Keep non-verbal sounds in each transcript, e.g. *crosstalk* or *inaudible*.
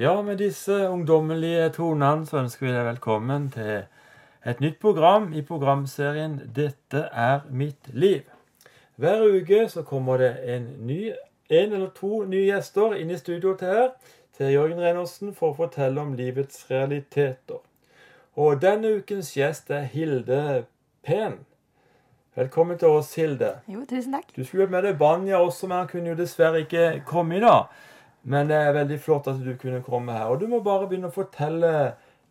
Ja, med disse ungdommelige tonene så ønsker vi deg velkommen til et nytt program i programserien 'Dette er mitt liv'. Hver uke så kommer det en, ny, en eller to nye gjester inn i studio til her, til Jørgen Reinersen, for å fortelle om livets realiteter. Og denne ukens gjest er Hilde Pen. Velkommen til oss, Hilde. Jo, tusen takk. Du skulle vært med deg Banja også, men han kunne jo dessverre ikke komme i dag. Men det er veldig flott at du kunne komme her. Og du må bare begynne å fortelle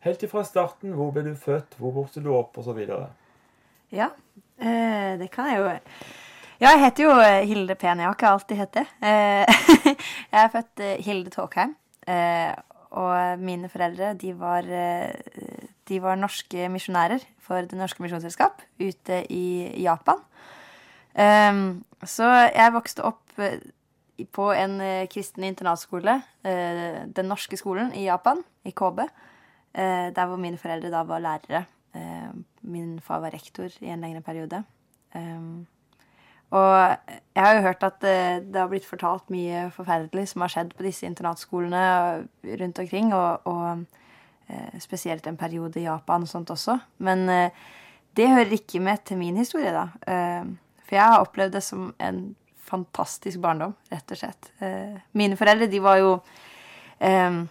helt ifra starten. Hvor ble du født, hvor vokste du opp, osv. Ja, eh, det kan jeg jo Ja, jeg heter jo eh, Hilde Pen. Jeg har ikke alltid hett det. Eh, *laughs* jeg er født Hilde Tåkheim. Og mine foreldre, de var, de var norske misjonærer for Det Norske Misjonsselskap ute i Japan. Så jeg vokste opp på en eh, kristen internatskole, eh, Den norske skolen i Japan, i Kobe. eh, der hvor mine foreldre da var lærere. Min far var rektor i en lengre periode. Og jeg har jo hørt at det har blitt fortalt mye forferdelig som har skjedd på disse internatskolene rundt omkring, og, og spesielt en periode i Japan og sånt også. Men det hører ikke med til min historie, da. For jeg har opplevd det som en fantastisk barndom, rett og slett. Eh, mine foreldre, de var jo eh,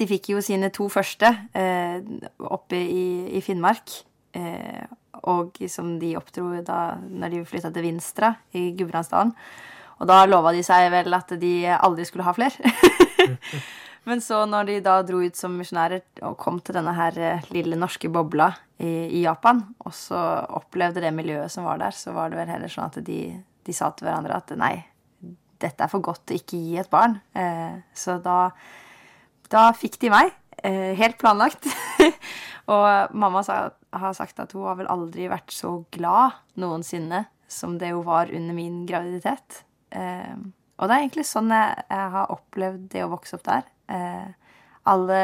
De fikk jo sine to første eh, oppe i, Finnmark. Og som de oppdro da når de flytta til Vinstra i Gudbrandsdalen. Og da lova de seg vel at de aldri skulle ha flere. *laughs* Men så når de da dro ut som misjonærer og kom til denne her lille norske bobla i, i Japan, og så opplevde det miljøet som var der, så var det vel heller sånn at de, de sa til hverandre at nei, dette er for godt til ikke gi et barn. Eh, så da, da fikk de meg. Eh, helt planlagt. *laughs* og mamma sa, har sagt at hun har vel aldri vært så glad noensinne som det hun var under min graviditet. Eh, og det er egentlig sånn jeg, jeg har opplevd det å vokse opp der. Alle,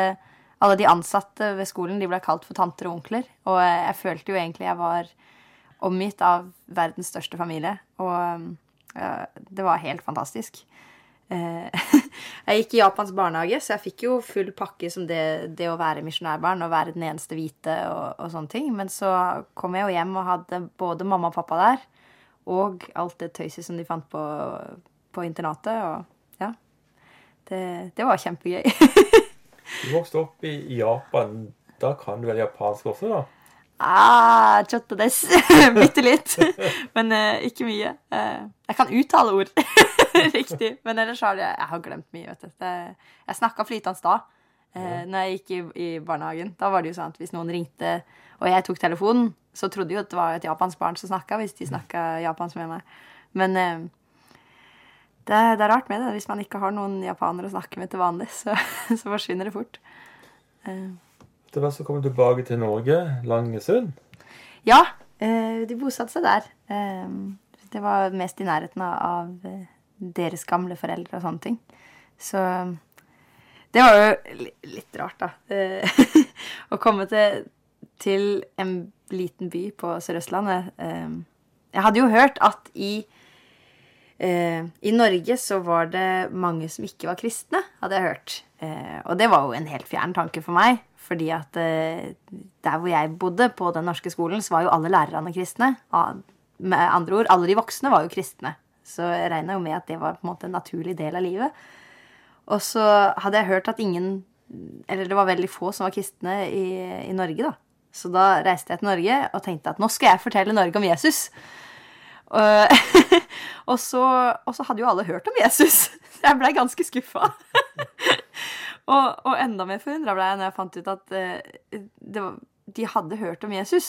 alle de ansatte ved skolen de ble kalt for tanter og onkler. Og jeg følte jo egentlig jeg var omgitt av verdens største familie. Og eh, det var helt fantastisk. Eh, *laughs* jeg gikk i Japans barnehage, så jeg fikk jo full pakke som det, det å være misjonærbarn og være den eneste hvite og, og sånne ting. Men så kom jeg jo hjem og hadde både mamma og pappa der, og alt det tøyset som de fant på, på internatet. Og ja. Det, det var kjempegøy. *laughs* Du vokste opp i Japan. Da kan du vel japansk også, da? Ah, chottades. *laughs* Bitte litt. Men uh, ikke mye. Uh, jeg kan uttale ord *laughs* riktig, men ellers har jeg, jeg har glemt mye. vet du. Det, jeg snakka flytende da eh, når jeg gikk i, i barnehagen. Da var det jo sånn at hvis noen ringte, og jeg tok telefonen, så trodde jo at det var et japansk barn som snakka, hvis de snakka japansk med meg. Men uh, det, det er rart med det. Hvis man ikke har noen japanere å snakke med til vanlig, så, *laughs* så forsvinner det fort. Eh, Det hvert så kom du tilbake til Norge, Langesund. Ja, eh, de bosatte seg der. Eh, det var mest i nærheten av, eh, deres gamle foreldre og sånne ting. Så det var jo litt rart, da. *laughs* Å komme til, til en liten by på Sør-Østlandet. Jeg hadde jo hørt at i I Norge så var det mange som ikke var kristne, hadde jeg hørt. Eh, og det var jo en helt fjern tanke for meg. Fordi at eh, der hvor jeg bodde, på den norske skolen, så var jo alle lærerne kristne. Med andre ord, alle de voksne var jo kristne. Så jeg regna jo med at det var på en måte en naturlig del av livet. Og så hadde jeg hørt at ingen Eller det var veldig få som var kristne i, i Norge, da. Så da reiste jeg til Norge og tenkte at nå skal jeg fortelle Norge om Jesus. *laughs* Og, så, og så hadde jo alle hørt om Jesus. *laughs* Jeg blei ganske skuffa. *laughs* og, og enda mer forundra ble jeg når jeg fant ut at eh, det var, de hadde hørt om Jesus.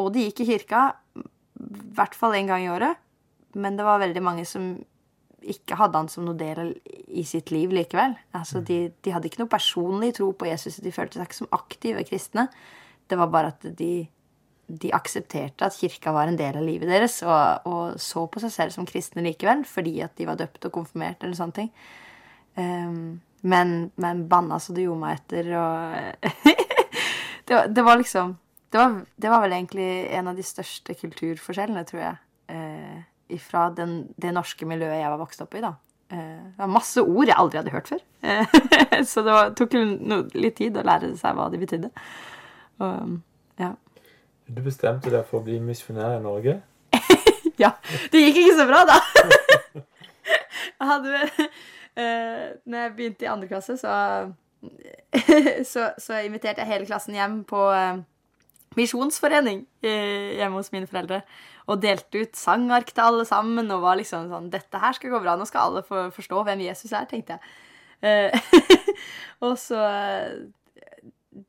Og de gikk i kirka i hvert fall én gang i året. Men det var veldig mange som ikke hadde han som noe del i sitt liv likevel. Altså, de, de hadde ikke noe personlig tro på Jesus. De følte seg ikke som aktive kristne. Det var bare at de de aksepterte at kirka var en del av livet deres, og, og så på seg selv som kristne likevel, fordi at de var døpt og konfirmert eller sånne ting. Um, men, men banna så det gjorde meg etter, og *laughs* det, var, det var liksom det var, det var vel egentlig en av de største kulturforskjellene, tror jeg, eh, ifra den, det norske miljøet jeg var vokst opp i, da. Eh, det var masse ord jeg aldri hadde hørt før. *laughs* så det var, tok litt tid å lære seg hva de betydde. Og, ja. Du bestemte deg for å bli misjonær i Norge? *laughs* ja. Det gikk ikke så bra, da. *laughs* jeg hadde uh, Når jeg begynte i andre klasse, så, *laughs* så, så inviterte jeg hele klassen hjem på uh, misjonsforening hjemme hos mine foreldre. Og delte ut sangark til alle sammen og var liksom sånn Dette her skal gå bra. Nå skal alle få forstå hvem Jesus er, tenkte jeg. Og så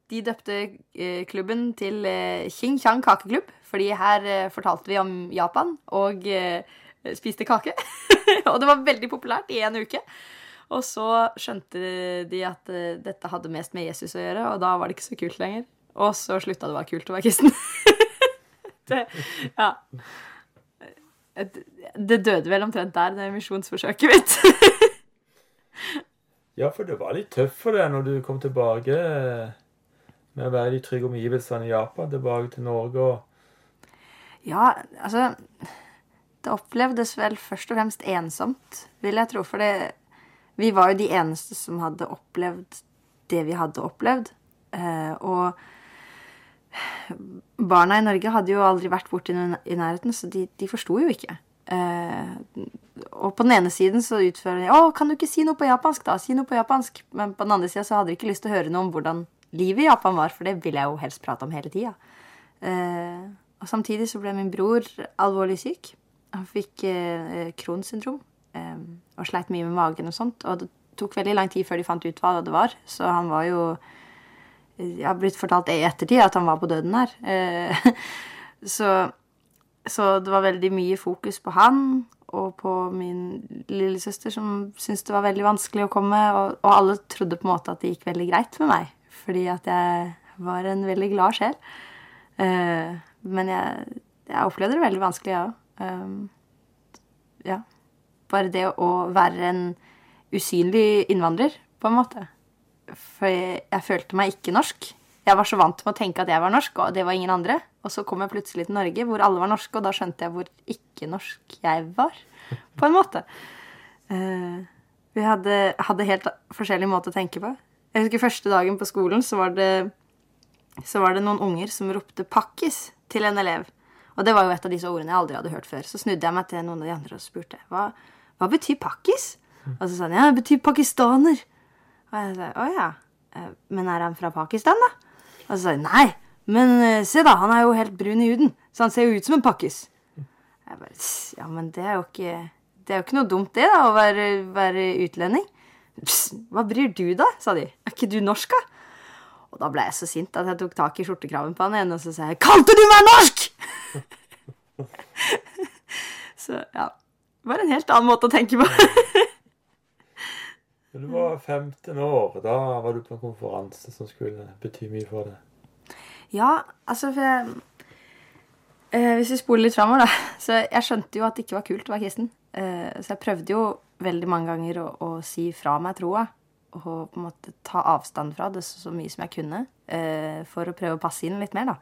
de døpte eh, klubben til eh, Xing Chang kakeklubb, fordi her eh, fortalte vi om Japan og spiste kake. *laughs* og det var veldig populært i en uke. Og så skjønte de at dette hadde mest med Jesus å gjøre, og da var det ikke så kult lenger. Og så slutta det å være kult å være kristen. *laughs* det, ja. Det døde vel omtrent der, det misjonsforsøket mitt. *laughs* ja, for det var litt tøft for deg når du kom tilbake med å være i de trygge omgivelsene i Japan tilbake til Norge og Ja, altså Det opplevdes vel først og fremst ensomt, vil jeg tro. For vi var jo de eneste som hadde opplevd det vi hadde opplevd. Eh, og barna i Norge hadde jo aldri vært borti noen i nærheten, så de, de forsto jo ikke. Eh, og på den ene siden så utfører de 'Å, kan du ikke si noe på japansk, da?' Si noe på japansk. Men på den andre sida så hadde de ikke lyst til å høre noe om hvordan livet i Japan var, for det vil jeg jo helst prate om hele tida. Eh, og samtidig så ble min bror alvorlig syk. Han fikk eh, Crohns syndrom eh, og sleit mye med magen og sånt. Og det tok veldig lang tid før de fant ut hva det var, så han var jo Jeg har blitt fortalt i ettertid at han var på døden her. Eh, *laughs* så, så det var veldig mye fokus på han og på min lillesøster, som syntes det var veldig vanskelig å komme. Og, og, alle trodde på en måte at det gikk veldig greit med meg fordi at jeg var en veldig glad sjel. Uh, men jeg, jeg, opplevde det veldig vanskelig, jeg ja. òg. Um, ja. Bare det å være en usynlig innvandrer, på en måte. For jeg, jeg, følte meg ikke norsk. Jeg var så vant med å tenke at jeg var norsk, og det var ingen andre. Og så kom jeg plutselig til Norge, hvor alle var norske, og da skjønte jeg hvor ikke norsk jeg var, på en måte. Uh, vi hadde, hadde helt forskjellig måte å tenke på. Jeg husker første dagen på skolen, så var det, så var det noen unger som ropte 'pakkis' til en elev. Og det var jo et av disse ordene jeg aldri hadde hørt før. Så snudde jeg meg til noen av de andre og spurte hva, hva betyr pakkis? Og så sa han ja, det betyr pakistaner. Og jeg sa å ja, eh, men er han fra Pakistan, da? Og så sa han, nei, men eh, se da, han er jo helt brun i huden, så han ser jo ut som en pakkis. Jeg bare, ja, men det er jo ikke, det er jo ikke noe dumt, det, da, å være, være utlending. Hva bryr du da? sa de. Er ikke du norsk, da? Og da ble jeg så sint at jeg tok tak i skjortekraven på han igjen og så sa jeg 'Kalte du meg norsk?' *laughs* så ja. Det var en helt annen måte å tenke på. *laughs* du var 15 år. Da var du på en konferanse som skulle bety mye for deg. Ja, altså for jeg, eh, Hvis vi spoler litt framover, da. Så jeg skjønte jo at det ikke var kult å være kristen. Eh, så jeg prøvde jo veldig mange ganger å, å, si fra meg troa. Og på en måte ta avstand fra det så, mye som jeg kunne. Eh, for å prøve å passe inn litt mer, da.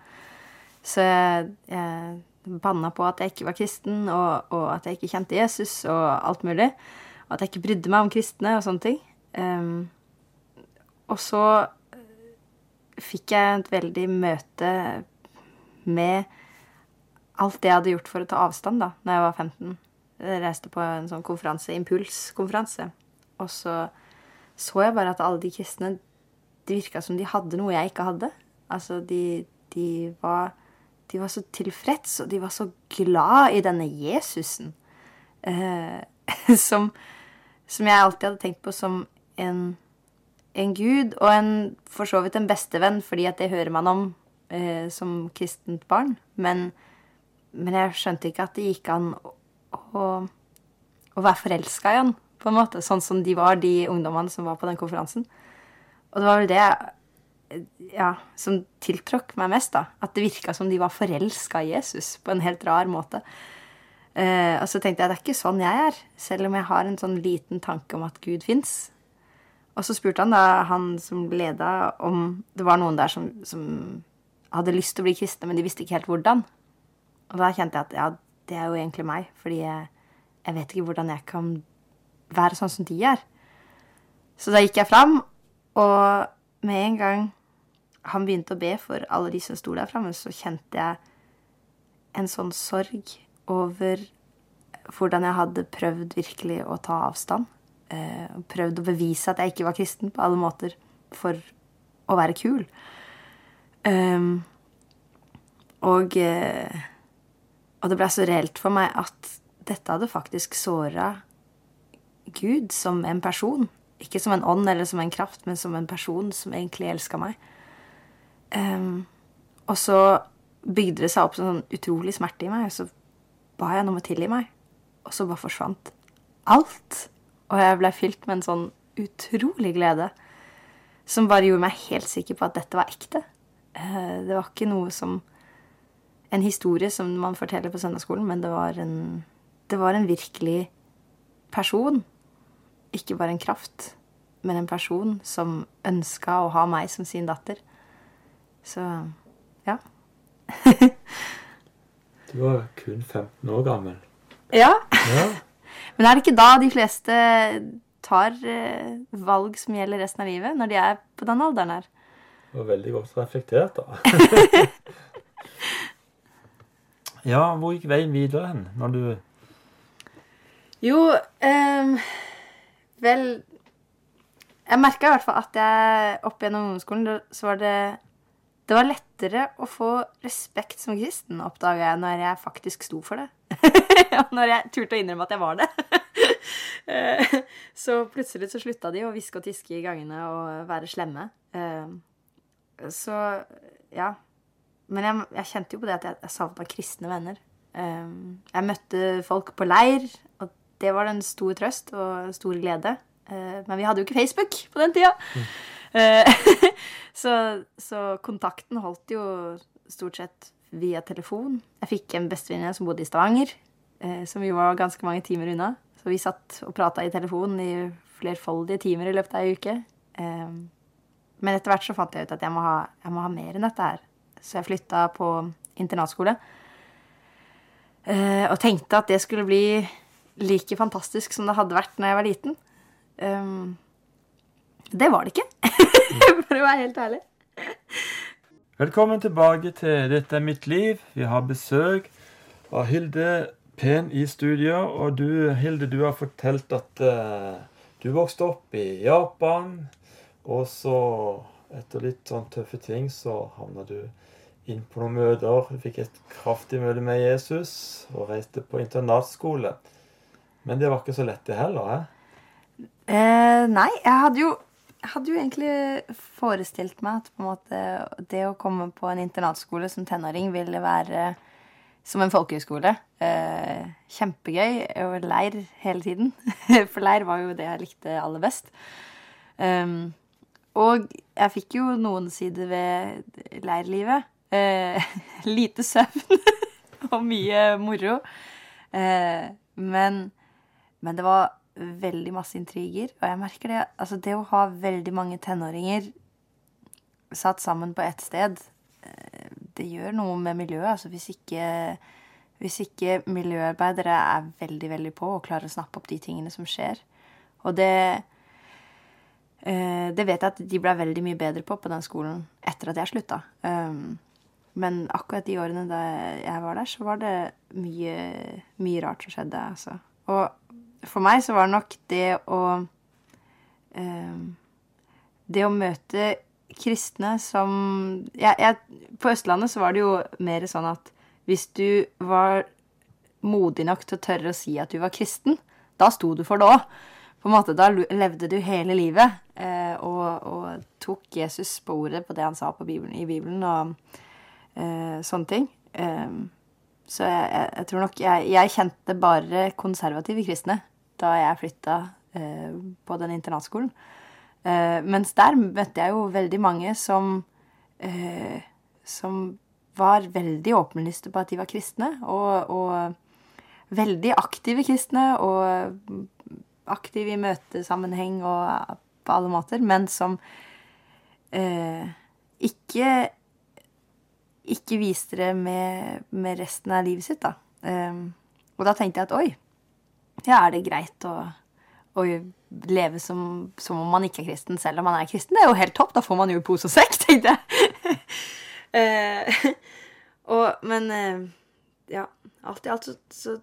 Så jeg, jeg banna på at jeg ikke var kristen, og, og, at jeg ikke kjente Jesus, og alt mulig. Og at jeg ikke brydde meg om kristne og sånne ting. Um, og så fikk jeg et veldig møte med alt det jeg hadde gjort for å ta avstand da når jeg var 15. Jeg reiste på en sånn konferanse, impulskonferanse. Og så så jeg bare at alle de kristne Det virka som de hadde noe jeg ikke hadde. Altså, de, de, var, de var så tilfreds, og de var så glad i denne Jesusen. Eh, *laughs* som, som, jeg alltid hadde tenkt på som en, en gud, og en, for så vidt en bestevenn, fordi at det hører man om eh, som kristent barn. Men, men jeg skjønte ikke at det gikk an å, å være forelska i han, på en måte. Sånn som de var, de ungdommene som var på den konferansen. Og det var vel det ja, som tiltrakk meg mest, da. At det virka som de var forelska i Jesus på en helt rar måte. Eh, og så tenkte jeg det er ikke sånn jeg er, selv om jeg har en sånn liten tanke om at Gud fins. Og så spurte han da, han som leda, om det var noen der som, som hadde lyst til å bli kristne, men de visste ikke helt hvordan. Og da kjente jeg at ja, det er jo egentlig meg. Fordi jeg, jeg vet ikke hvordan jeg kan være sånn som de er. Så da gikk jeg fram, og med en gang han begynte å be for alle de som sto der framme, så kjente jeg en sånn sorg over hvordan jeg hadde prøvd virkelig å ta avstand. Eh, prøvd å bevise at jeg ikke var kristen på alle måter for å være kul. Um, og, eh, og det ble så reelt for meg at dette hadde faktisk såra Gud som en person. Ikke som en ånd eller som en kraft, men som en person som egentlig elska meg. Um, og så bygde det seg opp sånn utrolig smerte i meg, og så ba jeg noe tilgi meg. Og så bare forsvant alt. Og jeg ble fylt med en sånn utrolig glede som bare gjorde meg helt sikker på at dette var ekte. Uh, det var ikke noe som En historie som man forteller på søndagsskolen, men det var en, det var en virkelig person ikke bare en kraft, men en person som ønska å ha meg som sin datter. Så ja. *laughs* du var kun 15 år gammel. Ja. ja. *laughs* Men er det ikke da de fleste tar eh, valg som gjelder resten av livet, når de er på den alderen her? Det var veldig godt reflektert, da. *laughs* ja, hvor gikk veien videre hen når du Jo um Vel Jeg merka i hvert fall at jeg opp gjennom ungdomsskolen så var det Det var lettere å få respekt som kristen, oppdaga jeg, når jeg faktisk sto for det. *laughs* Og når jeg turte å innrømme at jeg var det. *laughs* så plutselig så slutta de å hviske og tiske i gangene og være slemme. Eh, så ja. Men jeg, jeg kjente jo på det at jeg, jeg savna kristne venner. Um, jeg møtte folk på leir, og det var en stor trøst og stor glede. Uh, men vi hadde jo ikke Facebook på den tida. Mm. *laughs* så, så, kontakten holdt jo stort sett via telefon. Jeg fikk en bestevenninne som bodde i Stavanger, uh, som jo var ganske mange timer unna. Så vi satt og prata i telefonen i flerfoldige timer i løpet av ei uke. Men etter hvert så fant jeg ut at jeg må ha, jeg må ha mer enn dette her. Så jeg flytta på internatskole. Og tenkte at det skulle bli like fantastisk som det hadde vært når jeg var liten. Um, det var det ikke, *laughs* for å være helt ærlig. Velkommen tilbake til Dette er mitt liv. Vi har besøk av Hilde Pen i studio. Og du, Hilde, du har fortalt at uh, du vokste opp i Japan. Og så, etter litt sånn tøffe ting, så havna du inn på noen møter. Du fikk et kraftig møte med Jesus og reiste på internatskole. Men det var ikke så lett, det heller? Eh? Eh, nei, jeg hadde jo hadde jo egentlig forestilt meg at på en måte, det å komme på en internatskole som tenåring ville være som en folkehøyskole. Eh, kjempegøy. Og leir hele tiden. *laughs* For leir var jo det jeg likte aller best. Um, og jeg fikk jo noen sider ved leirlivet. Eh, *laughs* lite søvn *laughs* og mye moro. Eh, men men det var veldig masse intriger. Og jeg merker det Altså, det å ha veldig mange tenåringer satt sammen på ett sted, eh, det gjør noe med miljøet. Altså hvis ikke, hvis ikke miljøarbeidere er veldig, veldig på og klarer å snappe opp de tingene som skjer. Og det Det vet jeg at de ble veldig mye bedre på på den skolen etter at jeg slutta. Um, men akkurat de årene da jeg var der, så var det mye, mye rart som skjedde. Altså. Og for meg så var det nok det å eh, Det å møte kristne som jeg, jeg, På Østlandet så var det jo mer sånn at hvis du var modig nok til å tørre å si at du var kristen, da sto du for det òg. På en måte, Da levde du hele livet eh, og, og, tok Jesus på ordet på det han sa Bibelen, i Bibelen og eh, sånne ting. Eh, så jeg, jeg, jeg, tror nok jeg, jeg, kjente bare konservative kristne da jeg flytta eh, på den internatskolen. Eh, mens der møtte jeg jo veldig mange som eh, som var veldig åpenlyste på at de var kristne, og, og veldig aktive kristne, og aktive i møtesammenheng og på alle måter, men som eh, ikke ikke viste det med, med, resten av livet sitt, da. Um, og da tenkte jeg at oi, ja, er det greit å, å leve som, som, om man ikke er kristen, selv om man er kristen. Det er jo helt topp. Da får man jo pose og sekk, *laughs* tenkte jeg. eh, og, men eh, ja, alt i alt så, så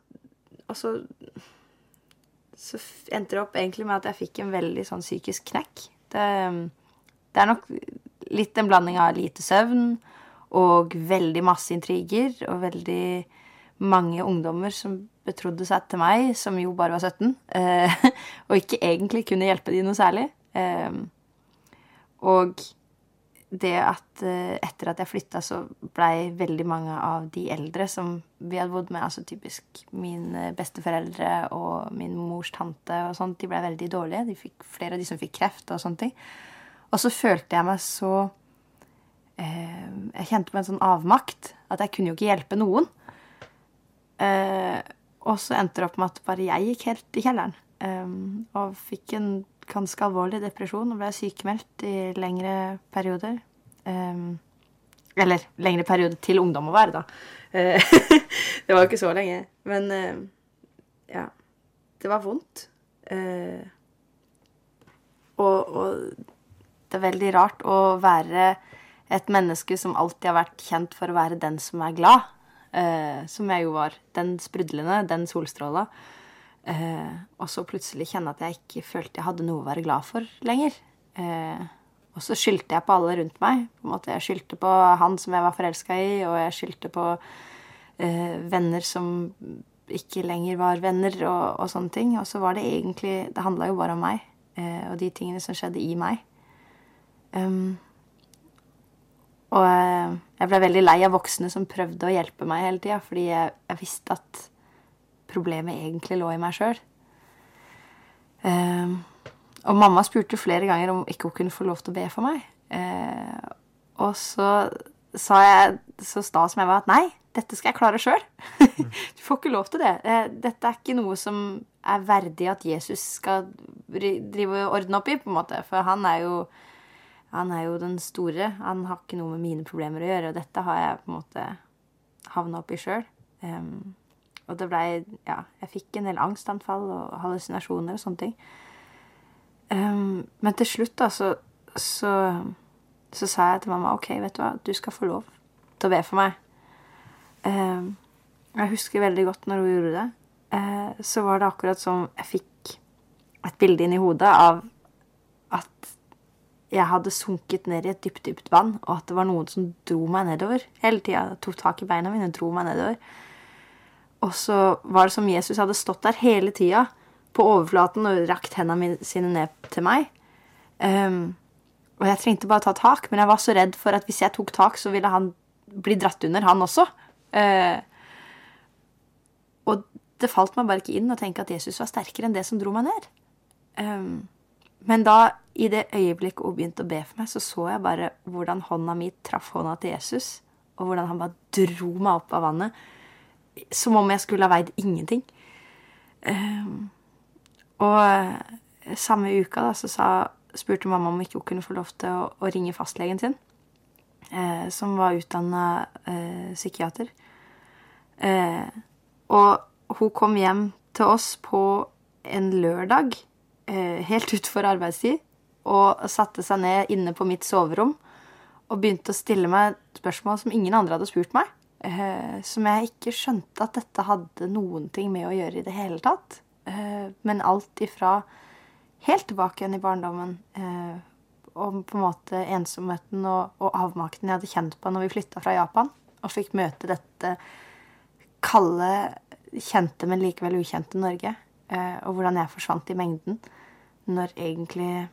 Altså så endte det opp egentlig med at jeg fikk en veldig sånn psykisk knekk. Det, det er nok litt en blanding av lite søvn og veldig masse intriger og veldig mange ungdommer som betrodde seg til meg, som jo bare var 17, eh, *laughs* og ikke egentlig kunne hjelpe de noe særlig. Eh, og det at eh, etter at jeg flytta, så blei veldig mange av de eldre som vi hadde bodd med, altså typisk mine besteforeldre og min mors tante og sånt, de blei veldig dårlige. De fikk, flere av de som fikk kreft og sånne ting. Og så følte jeg meg så eh, Jeg kjente på en sånn avmakt. At jeg kunne jo ikke hjelpe noen. Eh, og så endte det opp med at bare jeg gikk helt i kjelleren. Eh, og fikk en ganske alvorlig depresjon og ble sykemeldt i lengre perioder. Um, eller lengre periode til ungdom å være, da. Uh, *laughs* det var jo ikke så lenge. Men uh, ja. Det var vondt. Uh, og, og, det er veldig rart å være et menneske som alltid har vært kjent for å være den som er glad. som jeg jo var. Den sprudlende, den solstråla. Eh, og så plutselig kjenne at jeg ikke følte jeg hadde noe å være glad for lenger. Eh, og så skyldte jeg på alle rundt meg. På en måte Jeg skyldte på han som jeg var forelska i, og jeg skyldte på eh, venner som ikke lenger var venner, og, og, sånne ting. Og så var det egentlig Det handla jo bare om meg eh, og de tingene som skjedde i meg. Um, og eh, jeg ble veldig lei av voksne som prøvde å hjelpe meg hele tida, fordi jeg, jeg visste at problemet egentlig lå i meg sjøl. Eh, og mamma spurte flere ganger om ikke hun kunne få lov til å be for meg. Eh, og så sa jeg så sta som jeg var, at nei, dette skal jeg klare sjøl. *laughs* du får ikke lov til det. Dette er ikke noe som er verdig at Jesus skal drive og ordne opp i, på en måte. For han er jo han er jo den store. Han har ikke noe med mine problemer å gjøre. Og dette har jeg på en måte havna oppi sjøl. Um, og det blei Ja, jeg fikk en del angstanfall og hallusinasjoner og sånne ting. Um, men til slutt, da, så, så, så, sa jeg til mamma OK, vet du hva, du skal få lov til å be for meg. Um, jeg husker veldig godt når hun gjorde det. Uh, så var det akkurat som jeg fikk et bilde inn i hodet av at jeg hadde sunket ned i et dypt, dypt vann, og at det var noen som dro meg nedover hele tida. Tok tak i beina mine dro meg nedover. Og så var det som Jesus hadde stått der hele tida på overflaten og rakt hendene sine ned til meg. Um, og jeg trengte bare å ta tak, men jeg var så redd for at hvis jeg tok tak, så ville han bli dratt under, han også. Uh, og det falt meg bare ikke inn å tenke at Jesus var sterkere enn det som dro meg ned. Um, men da, i det øyeblikket hun begynte å be for meg, så så jeg bare hvordan hånda mi traff hånda til Jesus, og hvordan han bare dro meg opp av vannet som om jeg skulle ha veid ingenting. Um, og eh, samme uka da, så sa, spurte mamma om ikke hun kunne få lov til å, å ringe fastlegen sin, eh, som var utdanna eh, psykiater. Eh, og hun kom hjem til oss på en lørdag, helt utfor arbeidstid, og satte seg ned inne på mitt soverom og begynte å stille meg spørsmål som ingen andre hadde spurt meg. Eh, som jeg ikke skjønte at dette hadde noen ting med å gjøre i det hele tatt. Eh, men alt ifra helt tilbake igjen i barndommen eh, og på en måte ensomheten og, og, avmakten jeg hadde kjent på når vi flytta fra Japan og fikk møte dette kalde, kjente, men likevel ukjente Norge. Og hvordan jeg forsvant i mengden når egentlig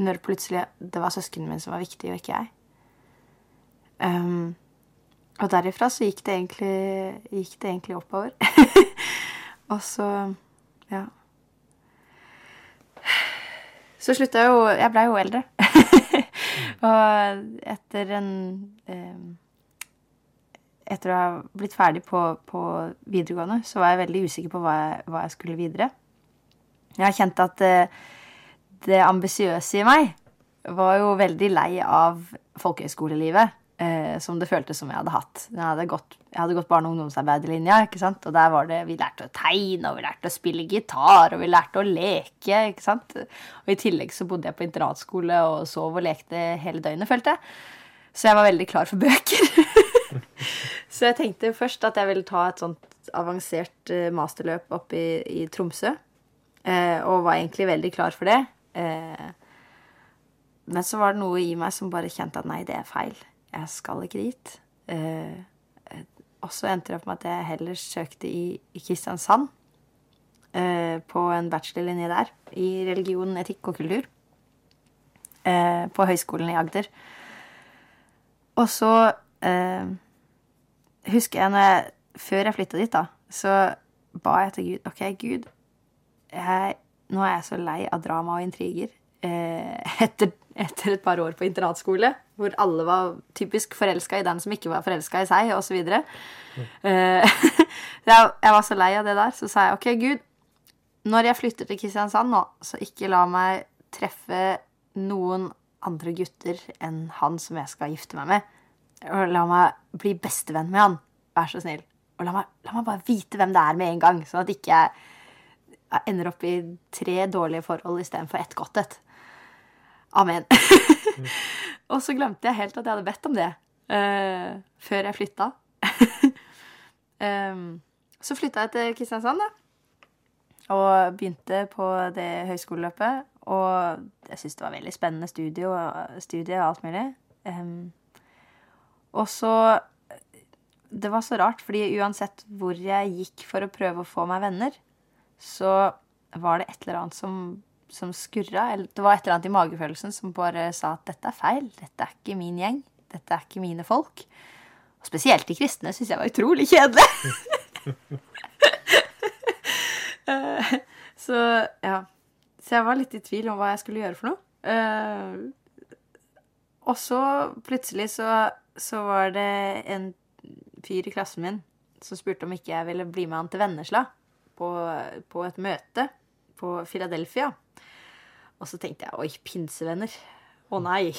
Når plutselig det var søsknene mine som var viktige, og ikke jeg. Um, og derifra så gikk det egentlig, gikk det egentlig oppover. *laughs* og så ja. Så slutta jo Jeg blei jo eldre. *laughs* og etter en eh, Etter å ha blitt ferdig på, på, videregående, så var jeg veldig usikker på hva jeg, hva jeg skulle videre. Jeg har kjent at det, det ambisiøse i meg var jo veldig lei av folkehøyskolelivet. Eh, som det føltes som jeg hadde hatt. Jeg hadde gått, jeg hadde gått barne- og ungdomsarbeiderlinja, ikke sant? og der var det Vi lærte å tegne, og vi lærte å spille gitar, og vi lærte å leke, ikke sant. Og i tillegg så bodde jeg på internatskole og sov og lekte hele døgnet, følte jeg. Så jeg var veldig klar for bøker. *laughs* så jeg tenkte først at jeg ville ta et sånt avansert eh, masterløp opp i, i Tromsø. Eh, og var egentlig veldig klar for det. Eh, men så var det noe i meg som bare kjente at nei, det er feil. Jeg skal ikke dit. Eh, eh og så endte det opp med at jeg heller søkte i, i Kristiansand. Eh, på en bachelorlinje der. I religion, etikk og kultur. Eh, på Høgskolen i Agder. Og så eh, husker jeg jeg Før jeg flytta dit, da, så ba jeg til Gud OK, Gud, jeg, nå er jeg så lei av drama og intriger. Eh, etter, etter, et par år på internatskole, hvor alle var typisk forelska i den som ikke var forelska i seg, osv. Mm. Eh, *laughs* jeg, jeg var så lei av det der. Så sa jeg OK, Gud, når jeg flytter til Kristiansand nå, så ikke la meg treffe noen andre gutter enn han som jeg skal gifte meg med. Og la meg bli bestevenn med han. Vær så snill. Og la meg, la meg bare vite hvem det er med en gang, sånn at ikke jeg ender opp i tre dårlige forhold istedenfor ett godt et. Amen. *laughs* Mm. og så glemte jeg helt at jeg hadde bedt om det uh, før jeg flytta. *laughs* um, så flytta jeg til Kristiansand, da. Og begynte på det høyskoleløpet. Og jeg syntes det var veldig spennende studie og, studie og alt mulig. Um, og så Det var så rart, fordi uansett hvor jeg gikk for å prøve å få meg venner, så var det et eller annet som, som skurra. Det var et eller annet i magefølelsen som bare sa at dette er feil. Dette er ikke min gjeng. Dette er ikke mine folk. Og spesielt de kristne syns jeg var utrolig kjedelig. Eh, *laughs* så ja. Så jeg var litt i tvil om hva jeg skulle gjøre for noe. Uh, og så plutselig så, så, var det en fyr i klassen min som spurte om ikke jeg ville bli med han til Vennesla på, på et møte på Philadelphia. Og så tenkte jeg oi, pinsevenner. Å nei.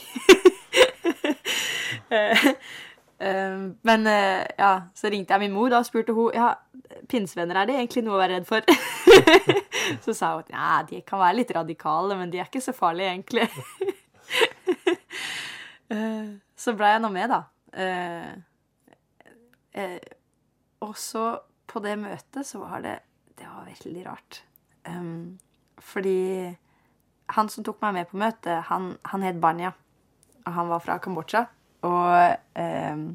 uh, *laughs* uh, men ja, så ringte jeg min mor da og spurte hun ja, pinsevenner er det egentlig noe å være redd for. *laughs* så sa hun at ja, de kan være litt radikale, men de er ikke så farlige, egentlig. *laughs* Eh, så blei jeg nå med, da. Eh, eh, og så, på det møtet, så var det Det var veldig rart. Fordi han som tok meg med på møtet, han, han het Banya. Og han var fra Kambodsja. Og um,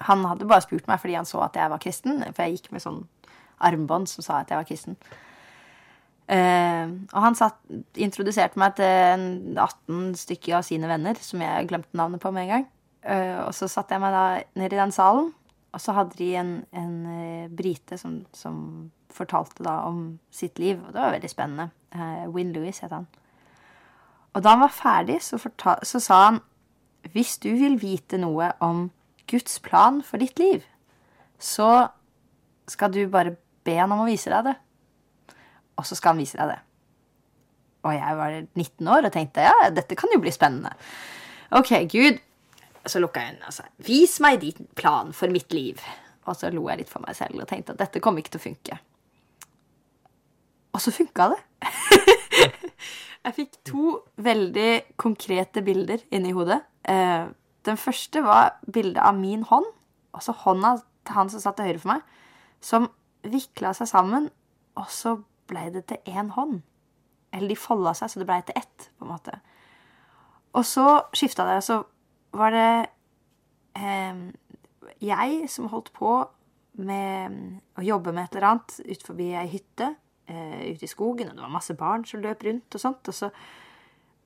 han hadde bare spurt meg fordi han så at jeg var kristen. For jeg gikk med sånn armbånd som sa at jeg var kristen. Uh, og han satt, introduserte meg til 18 stykker av sine venner, som jeg glemte navnet på med en gang. Uh, og så satte jeg meg da ned i den salen, og så hadde de en, en uh, brite som, som, fortalte da om sitt liv, og det var veldig spennende. Win Louis het han. Og da han var ferdig, så, fortal, så sa han hvis du vil vite noe om Guds plan for ditt liv, så skal du bare be han om å vise deg det og så skal han vise deg det. Og jeg var 19 år og tenkte ja, dette kan jo bli spennende. Ok, Gud. Så lukka jeg øynene og sa vis meg din plan for mitt liv. Og så lo jeg litt for meg selv og tenkte at dette kommer ikke til å funke. Og så funka det. *laughs* jeg fikk to veldig konkrete bilder inni hodet. Eh, den første var bildet av min hånd, altså hånda til han som satt til høyre for meg, som vikla seg sammen, og så ble det til én hånd. Eller de folda seg, så det blei til ett, på en måte. Og så skifta det, og så var det eh, jeg som holdt på med å jobbe med et eller annet ut forbi ei hytte eh, ute i skogen, og det var masse barn som løp rundt og sånt. Og så,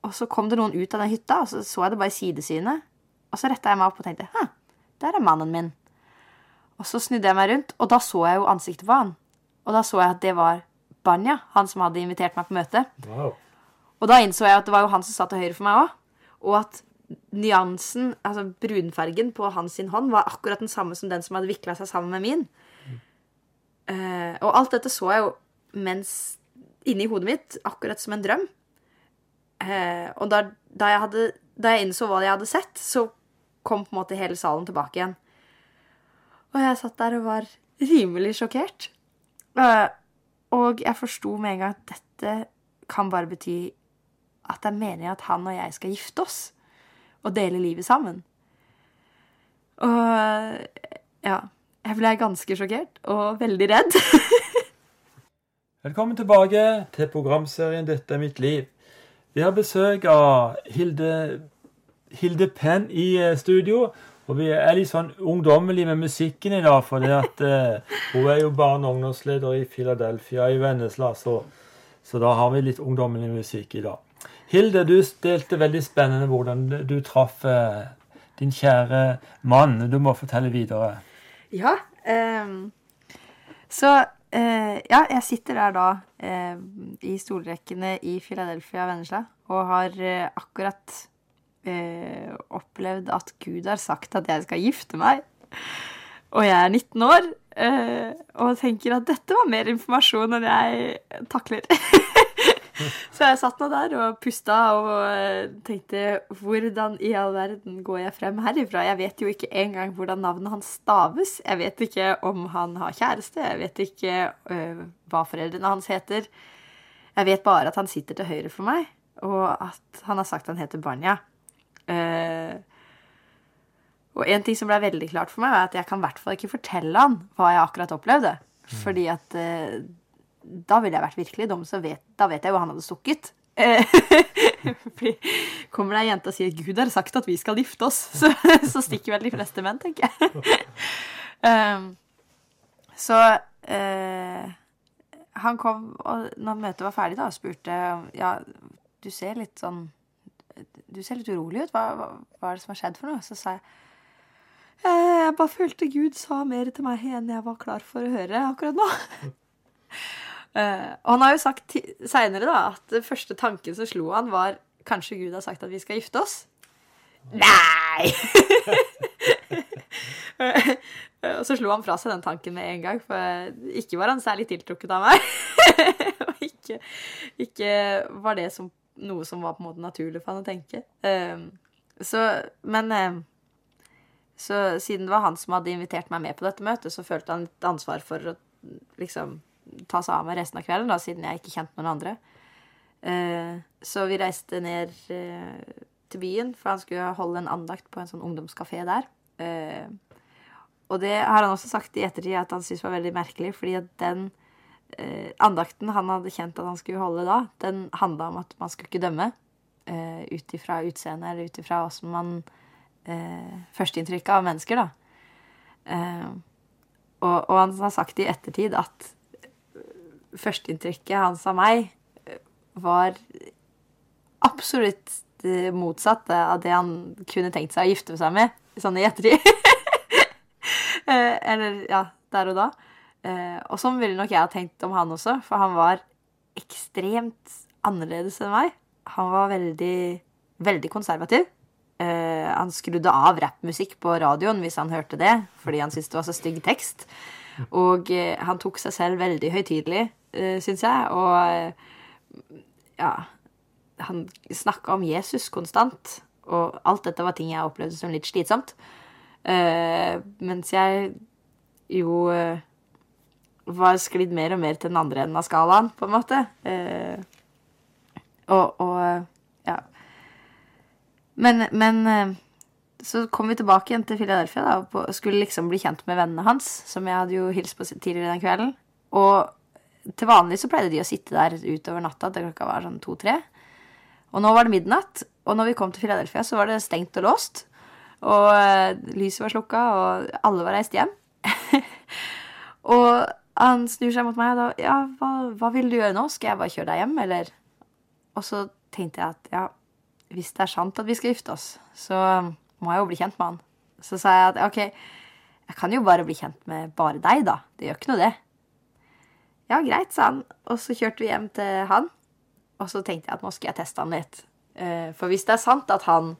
og så kom det noen ut av den hytta, og så så jeg det bare i sidesynet. Og så retta jeg meg opp og tenkte Hæ, der er mannen min. Og så snudde jeg meg rundt, og da så jeg jo ansiktet på han. Og da så jeg at det var Banja, han som hadde invitert meg på møte. Wow. Og da innså jeg at det var jo han som satt til høyre for meg òg. Og at nyansen, altså brunfargen på hans sin hånd, var akkurat den samme som den som hadde vikla seg sammen med min. Mm. Uh, og alt dette så jeg jo mens inni hodet mitt, akkurat som en drøm. Uh, og da, da, jeg hadde, da, jeg innså hva jeg hadde sett, så kom på en måte hele salen tilbake igjen. Og jeg satt der og var rimelig sjokkert. Uh, og jeg forsto med en gang at dette kan bare bety at det er meningen at han og jeg skal gifte oss og dele livet sammen. Og ja Jeg ble ganske sjokkert og veldig redd. *laughs* Velkommen tilbake til programserien 'Dette er mitt liv'. Vi har besøk av Hilde, Hilde Penn i eh, studio. Og vi er litt sånn ungdommelige med musikken i dag, for at eh, hun er jo barne- og ungdomsleder i Philadelphia i Vennesla, så, så, da har vi litt ungdommelig musikk i dag. Hilde, du delte veldig spennende hvordan du traff eh, din kjære mann. Du må fortelle videre. Ja. Eh, så eh, Ja, jeg sitter der da eh, i stolrekkene i Philadelphia Vennesla og har uh, akkurat opplevd at Gud har sagt at jeg skal gifte meg. Og jeg er 19 år og tenker at dette var mer informasjon enn jeg takler. *laughs* Så jeg satt nå der og pusta og eh, tenkte hvordan i all verden går jeg frem herifra? Jeg vet jo ikke engang hvordan navnet hans staves. Jeg vet ikke om han har kjæreste. Jeg vet ikke øh, hva foreldrene hans heter. Jeg vet bare at han sitter til høyre for meg, og at han har sagt han heter Banja. Uh, og en ting som ble veldig klart for meg, er at jeg kan i hvert fall ikke fortelle han hva jeg akkurat opplevde. Mm. Fordi at uh, da ville jeg vært virkelig dum, så vet, da vet jeg jo han hadde stukket. *laughs* Fordi kommer det ei jente og sier 'Gud har sagt at vi skal gifte oss', så, *laughs* så stikker vel de fleste menn, tenker jeg. *laughs* um, så uh, han kom, og når møtet var ferdig, da, og spurte ja, du ser litt sånn Du ser litt urolig ut. Hva, hva, hva er det som har skjedd for noe? Så sa jeg jeg bare følte Gud sa mer til meg enn jeg var klar for å høre akkurat nå. Uh, og han har jo sagt seinere at første tanken som slo han, var kanskje Gud har sagt at vi skal gifte oss. Nei! *laughs* og så slo han fra seg den tanken med en gang, for ikke var han særlig tiltrukket av meg. *laughs* og ikke, ikke, var det som, noe som var på en måte naturlig for han å tenke. Uh, så, men uh, Så siden det var han som hadde invitert meg med på dette møtet, så følte han et ansvar for å liksom ta seg av meg resten av kvelden, da, siden jeg ikke kjente noen andre. Eh, så vi reiste ned eh, til byen, for han skulle holde en andakt på en sånn ungdomskafé der. Eh, og det har han også sagt i ettertid at han syntes var veldig merkelig, fordi at den andakten han hadde kjent at han skulle holde da, den handla om at man skulle ikke dømme uh, ut ifra utseendet eller ut ifra åssen man uh, Førsteinntrykket av mennesker, da. Uh, og, og, han har sagt i ettertid at førsteinntrykket hans av meg eh, var absolutt det motsatte av det han kunne tenkt seg å gifte seg med, sånn i ettertid. *laughs* Eh, eller ja, der og da. Eh, og sånn ville nok jeg ha tenkt om han også, for han var ekstremt annerledes enn meg. Han var veldig, veldig konservativ. han skrudde av rappmusikk på radioen hvis han hørte det, fordi han syntes det var så stygg tekst. Og han tok seg selv veldig høytidelig uh, eh, syns jeg. Og uh, ja Han snakka om Jesus konstant. Og alt dette var ting jeg opplevde som litt slitsomt. Uh, mens jeg jo var sklidd mer og mer til den andre enden av skalaen, på en måte. og, og ja. Men, men så kom vi tilbake igjen til Philadelphia og skulle liksom bli kjent med vennene hans, som jeg hadde jo hilst på tidligere den kvelden. Og til vanlig så pleide de å sitte der utover natta til klokka var sånn to-tre. Og nå var det midnatt, og når vi kom til Philadelphia, så var det stengt og låst. Og uh, lyset var slukka, og alle var reist hjem. *laughs* og han snur seg mot meg og da Ja, hva, hva, vil du gjøre nå? Skal jeg bare kjøre deg hjem, eller? Og så tenkte jeg at ja, hvis det er sant at vi skal gifte oss, så må jeg jo bli kjent med han. Så sa jeg at ok, jeg kan jo bare bli kjent med bare deg, da. Det gjør ikke noe, det. Ja, greit, sa han. Og så kjørte vi hjem til han. Og så tenkte jeg at nå skal jeg teste han litt. Eh, for hvis det er sant at han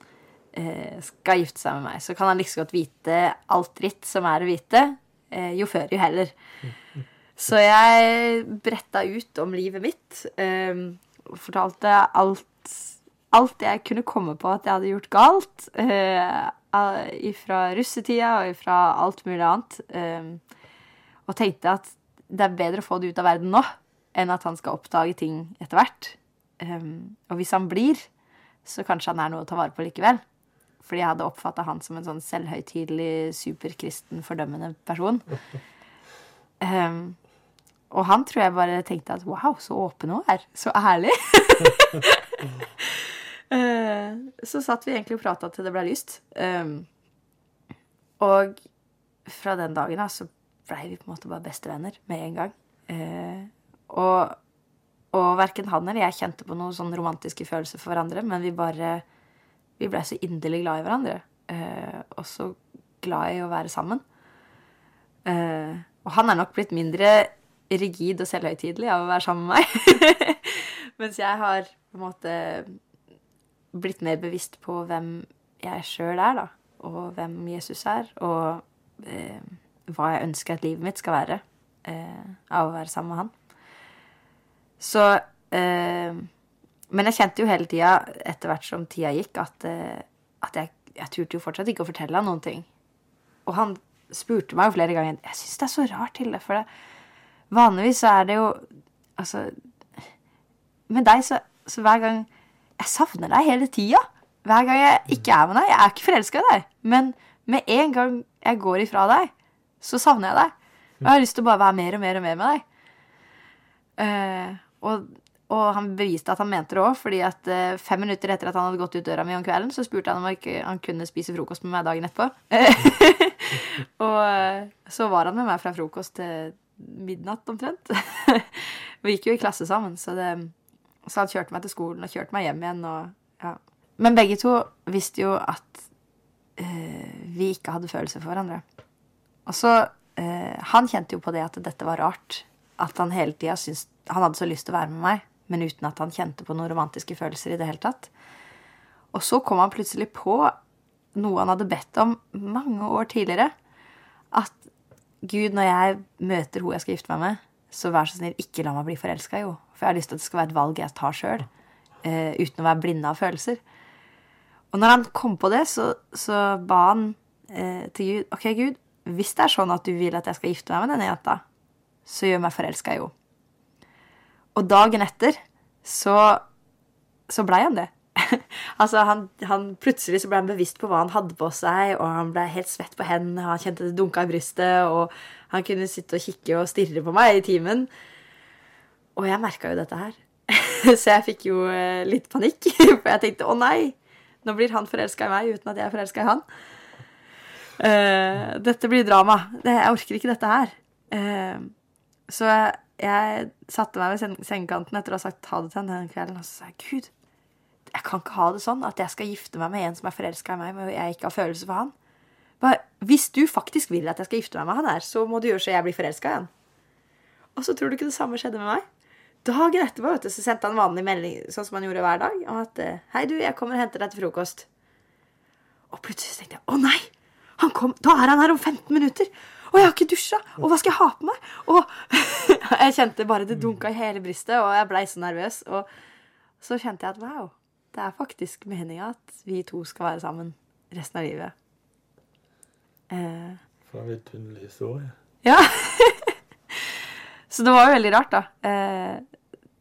eh, skal gifte seg med meg, så kan han like godt vite alt dritt som er å vite. Eh, jo før, jo heller. Så jeg bretta ut om livet mitt. og Fortalte alt, alt jeg kunne komme på at jeg hadde gjort galt, fra russetida og fra alt mulig annet, og tenkte at det er bedre å få det ut av verden nå enn at han skal oppdage ting etter hvert. Um, og hvis han blir, så kanskje han er noe å ta vare på likevel. Fordi jeg hadde oppfatta han som en sånn selvhøytidelig, superkristen, fordømmende person. Um, og han tror jeg bare tenkte at wow, så åpen hun er. Så ærlig. uh, *laughs* så satt vi egentlig og prata til det ble lyst. Um, og fra den dagen av så blei vi på en måte bare bestevenner med en gang. Eh, og og verken han eller jeg kjente på noen sånn romantiske følelser for hverandre, men vi bare Vi blei så inderlig glad i hverandre. Eh, og så glad i å være sammen. Eh, og han er nok blitt mindre rigid og selvhøytidelig av å være sammen med meg. *laughs* Mens jeg har på en måte blitt mer bevisst på hvem jeg sjøl er, da. Og hvem Jesus er. Og eh, hva jeg ønsker at livet mitt skal være eh, av å være sammen med han. Så eh, Men jeg kjente jo hele tida, etter hvert som tida gikk, at, eh, at jeg, jeg, turte jo fortsatt ikke å fortelle han noen ting. Og han spurte meg jo flere ganger Jeg syns det er så rart, Hilde, for det, vanligvis så er det jo Altså Med deg, så, så hver gang Jeg savner deg hele tida. Hver gang jeg ikke er med deg. Jeg er ikke forelska i deg. Men med en gang jeg går ifra deg, så savner jeg deg. Og jeg har lyst til å bare være mer og mer og mer med deg. Uh, og, og, han beviste at han mente det òg, fordi at uh, fem minutter etter at han hadde gått ut døra mi om kvelden, så spurte han om ikke han kunne spise frokost med meg dagen etterpå. *laughs* og uh, så var han med meg fra frokost til midnatt omtrent. *laughs* Vi gikk jo i klasse sammen, så, det, så, han kjørte meg til skolen og kjørte meg hjem igjen. Og, ja. Men begge to visste jo at vi ikke hadde følelser for hverandre. Og så Han kjente jo på det at dette var rart. At han hele tida syntes han hadde så lyst til å være med meg, men uten at han kjente på noen romantiske følelser i det hele tatt. Og så kom han plutselig på noe han hadde bedt om mange år tidligere. At Gud, når jeg møter hun jeg skal gifte meg med, så vær så snill, ikke la meg bli forelska jo. For jeg har lyst til at det skal være et valg jeg tar sjøl, uh, eh, uten å være blinde av følelser. Og når han kom på det, så, så ba han uh, til Gud OK, Gud, hvis det er sånn at du vil at jeg skal gifte meg med denne jenta, så gjør meg forelska i henne. Og dagen etter så, så blei han det. *laughs* altså, han, han, Plutselig så ble han bevisst på hva han hadde på seg, og han ble helt svett på hendene, han kjente det dunka i brystet, og han kunne sitte og kikke og stirre på meg i timen. Og jeg merka jo dette her. *laughs* så jeg fikk jo eh, litt panikk, *laughs* for jeg tenkte å nei, nå blir han forelska i meg uten at jeg er forelska i han. Uh, dette blir drama. jeg orker ikke dette her. Uh, så jeg satte meg ved sengekanten etter å ha sagt ha det til henne den kvelden, og så sa jeg Gud, jeg kan ikke ha det sånn at jeg skal gifte meg med en som er forelska i meg, men jeg ikke har følelser for han. Bare, hvis du faktisk vil at jeg skal gifte meg med han her, så må du gjøre så jeg blir forelska igjen. Og så tror du ikke det samme skjedde med meg? Dagen etterpå vet du, så sendte han vanlig melding sånn som han gjorde hver dag, om at 'Hei, du, jeg kommer og henter deg til frokost'. Og plutselig tenkte jeg 'Å nei! Han kom, da er han her om 15 minutter!' Og jeg har ikke dusja! Og hva skal jeg ha på meg?' Og *laughs* jeg kjente bare det dunka i hele brystet, og jeg blei så nervøs. Og så kjente jeg at wow, det er faktisk meninga at vi to skal være sammen resten av livet. Eh, For en vidunderlig historie. Ja. *laughs* så det var jo veldig rart, da. Eh,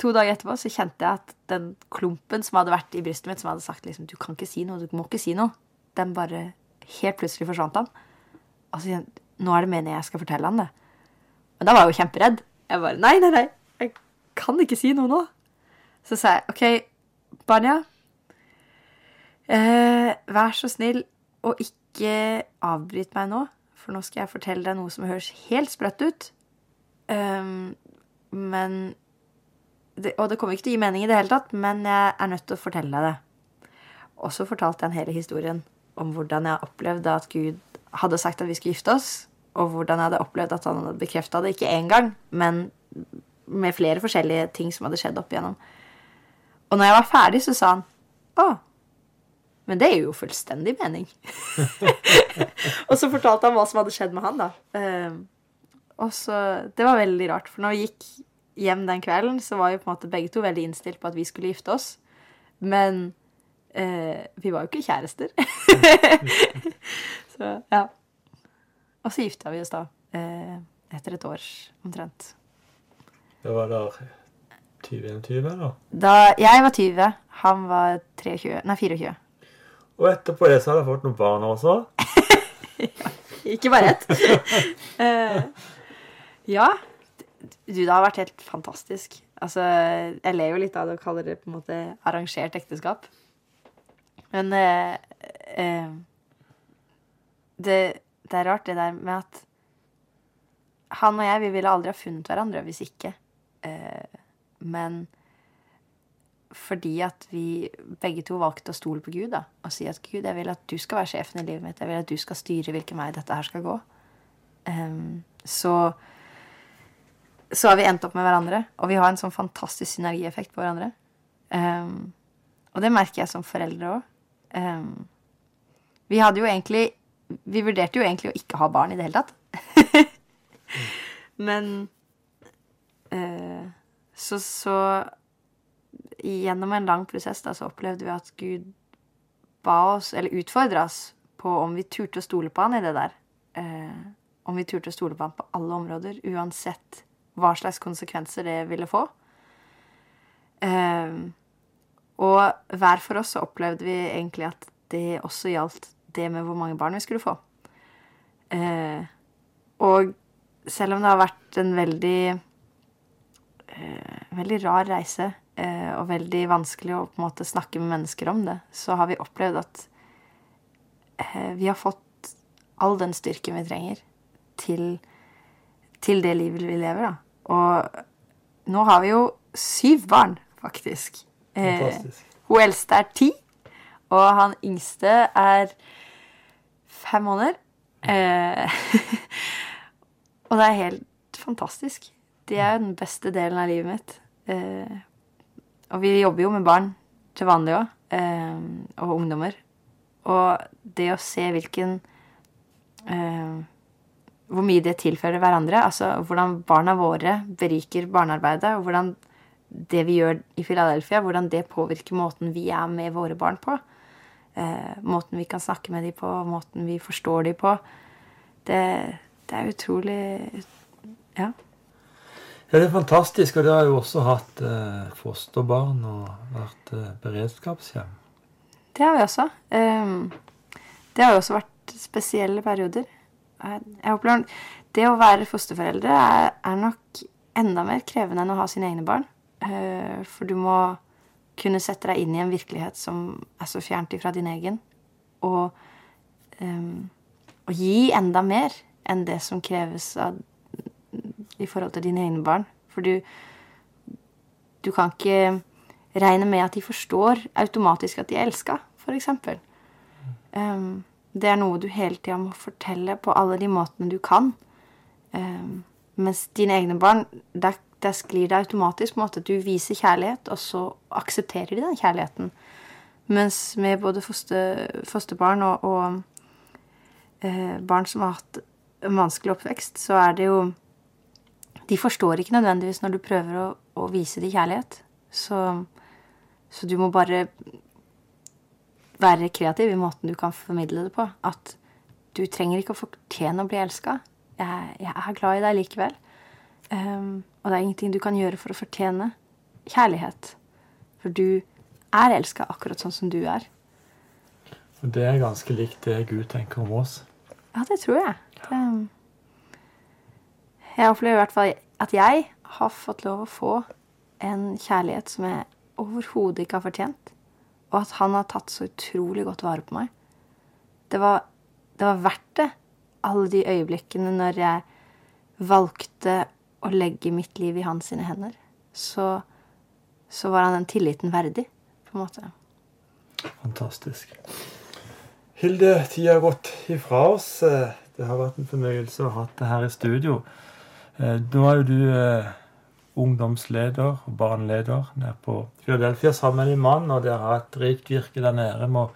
to dager etterpå så kjente jeg at den klumpen som hadde vært i brystet mitt, som hadde sagt liksom, du kan ikke si noe, du må ikke si noe, den bare helt plutselig forsvant han. Og så kjente nå er det meningen jeg skal fortelle han det. Men da var jeg jo kjemperedd. Jeg bare Nei, nei, nei. Jeg kan ikke si noe nå. Så sa jeg OK, Banja. Eh, vær så snill og ikke avbryt meg nå. For nå skal jeg fortelle deg noe som høres helt sprøtt ut. Um, men det, Og det kommer ikke til å gi mening i det hele tatt, men jeg er nødt til å fortelle deg det. Og så fortalte jeg den hele historien om hvordan jeg opplevde at Gud hadde sagt at vi skulle gifte oss, og hvordan jeg hadde opplevd at han hadde bekrefta det ikke én gang, men med flere forskjellige ting som hadde skjedd opp igjennom. Og når jeg var ferdig, så sa han å, men det gir jo fullstendig mening. *laughs* og så fortalte han hva som hadde skjedd med han, da. Uh, og så Det var veldig rart, for når vi gikk hjem den kvelden, så var jo på en måte begge to veldig innstilt på at vi skulle gifte oss. Men eh, Vi var jo ikke kjærester. *laughs* så ja. Og så gifta vi oss da. Eh, etter et år omtrent. Det var da 2021, eller? Da jeg var 20, han var 23, nei 24. Og etterpå det så hadde jeg fått noen barn også? *laughs* Ikke bare ett. *laughs* Eh, ja. Du, det har vært helt fantastisk. Altså, jeg ler jo litt av det og kaller det på en måte arrangert ekteskap. Men eh, eh, det, det er rart, det der med at han og jeg vi ville aldri ha funnet hverandre hvis ikke. Eh, men fordi at vi begge to valgte å stole på Gud da, og si at Gud, jeg vil at du skal være sjefen i livet mitt. Jeg vil at du skal styre hvilken vei dette her skal gå. Um, så så har vi endt opp med hverandre, og vi har en sånn fantastisk synergieffekt på hverandre. Um, og det merker jeg som foreldre òg. Um, vi hadde jo egentlig Vi vurderte jo egentlig å ikke ha barn i det hele tatt. *laughs* Men uh, så, så gjennom en lang prosess da, så opplevde vi at Gud ba oss, eller utfordra oss, på om vi turte å stole på han i det der. Uh, om vi turte å stole på han på alle områder, uansett hva slags konsekvenser det ville få. Uh, og hver for oss så opplevde vi egentlig at det også gjaldt det med hvor mange barn vi skulle få. Eh, og selv om det har vært en veldig eh, veldig rar reise og veldig vanskelig å på en måte snakke med mennesker om det, så har vi opplevd at vi har fått all den styrken vi trenger til, til det livet vi lever, da. Og nå har vi jo syv barn, faktisk. Eh, hun eldste er ti, og han yngste er fem måneder. Eh, *laughs* og det er helt fantastisk. Det er jo den beste delen av livet mitt. Eh, og vi jobber jo med barn til vanlig òg, eh, og ungdommer. Og det å se hvilken eh, hvor mye det tilfører hverandre. Altså hvordan barna våre beriker barnearbeidet, og hvordan det vi gjør i Philadelphia, hvordan det påvirker måten vi er med våre barn på. Eh, måten vi kan snakke med dem på, måten vi forstår dem på. Det, det er utrolig Ja. Ja, det er fantastisk. Og dere har jo også hatt eh, fosterbarn og vært eh, beredskapshjem. Det har vi også. Um, det har jo også vært spesielle perioder jeg opplever Det å være fosterforeldre er, er, nok enda mer krevende enn å ha sine egne barn. Uh, for du må kunne sette deg inn i en virkelighet som er så fjernt ifra din egen. Og, um, og gi enda mer enn det som kreves av, i forhold til dine egne barn. For du, du kan ikke regne med at de forstår automatisk at de er elska, f.eks. Um, det er noe du hele tida må fortelle på alle de måtene du kan. Um, mens dine egne barn, der, der sklir det automatisk på en måte at du viser kjærlighet, og så aksepterer de den kjærligheten. Mens med både foster, fosterbarn og, og eh, barn som har hatt en vanskelig oppvekst, så er det jo De forstår ikke nødvendigvis når du prøver å, å vise dem kjærlighet. Så, så du må bare være kreativ i måten du kan formidle det på. At du trenger ikke å fortjene å bli elska. Jeg, jeg, er glad i deg likevel. Um, og det er ingenting du kan gjøre for å fortjene kjærlighet. For du er elska akkurat sånn som du er. Og det er ganske likt det Gud tenker om oss. Ja, det tror jeg. Det, jeg opplever i hvert fall at jeg har fått lov å få en kjærlighet som jeg overhodet ikke har fortjent. Og at han har tatt så utrolig godt vare på meg. Det var, det var verdt det, alle de øyeblikkene når jeg valgte å legge mitt liv i hans sine hender. Så, så var han den tilliten verdig, på en måte. Fantastisk. Hilde, tida har gått ifra oss. Det har vært en fornøyelse å ha det her i studio. Eh, nå er jo du eh, ungdomsleder og barneleder nede på Philadelphia sammen med din mann, og dere har et rikt virke der nede. Må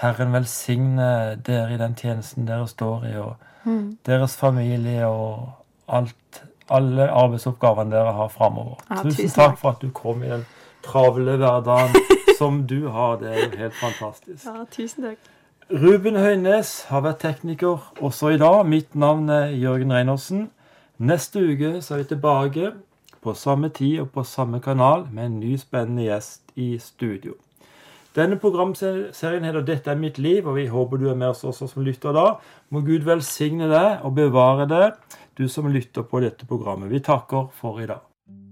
Herren velsigne dere i den tjenesten dere står i, og mm. deres familie og alt, alle arbeidsoppgavene dere har framover. Ja, tusen, tusen takk for at du kom i den travle hverdagen *laughs* som du har. Det er jo helt fantastisk. Ja, tusen takk. Ruben Høynes har vært tekniker også i dag. Mitt navn er Jørgen Reinersen. Neste uke så er vi tilbake på samme tid og på samme kanal med en ny spennende gjest i studio. Denne programserien heter 'Dette er mitt liv', og vi håper du er med oss også som lytter da. Må Gud velsigne deg og bevare deg, du som lytter på dette programmet. Vi takker for i dag.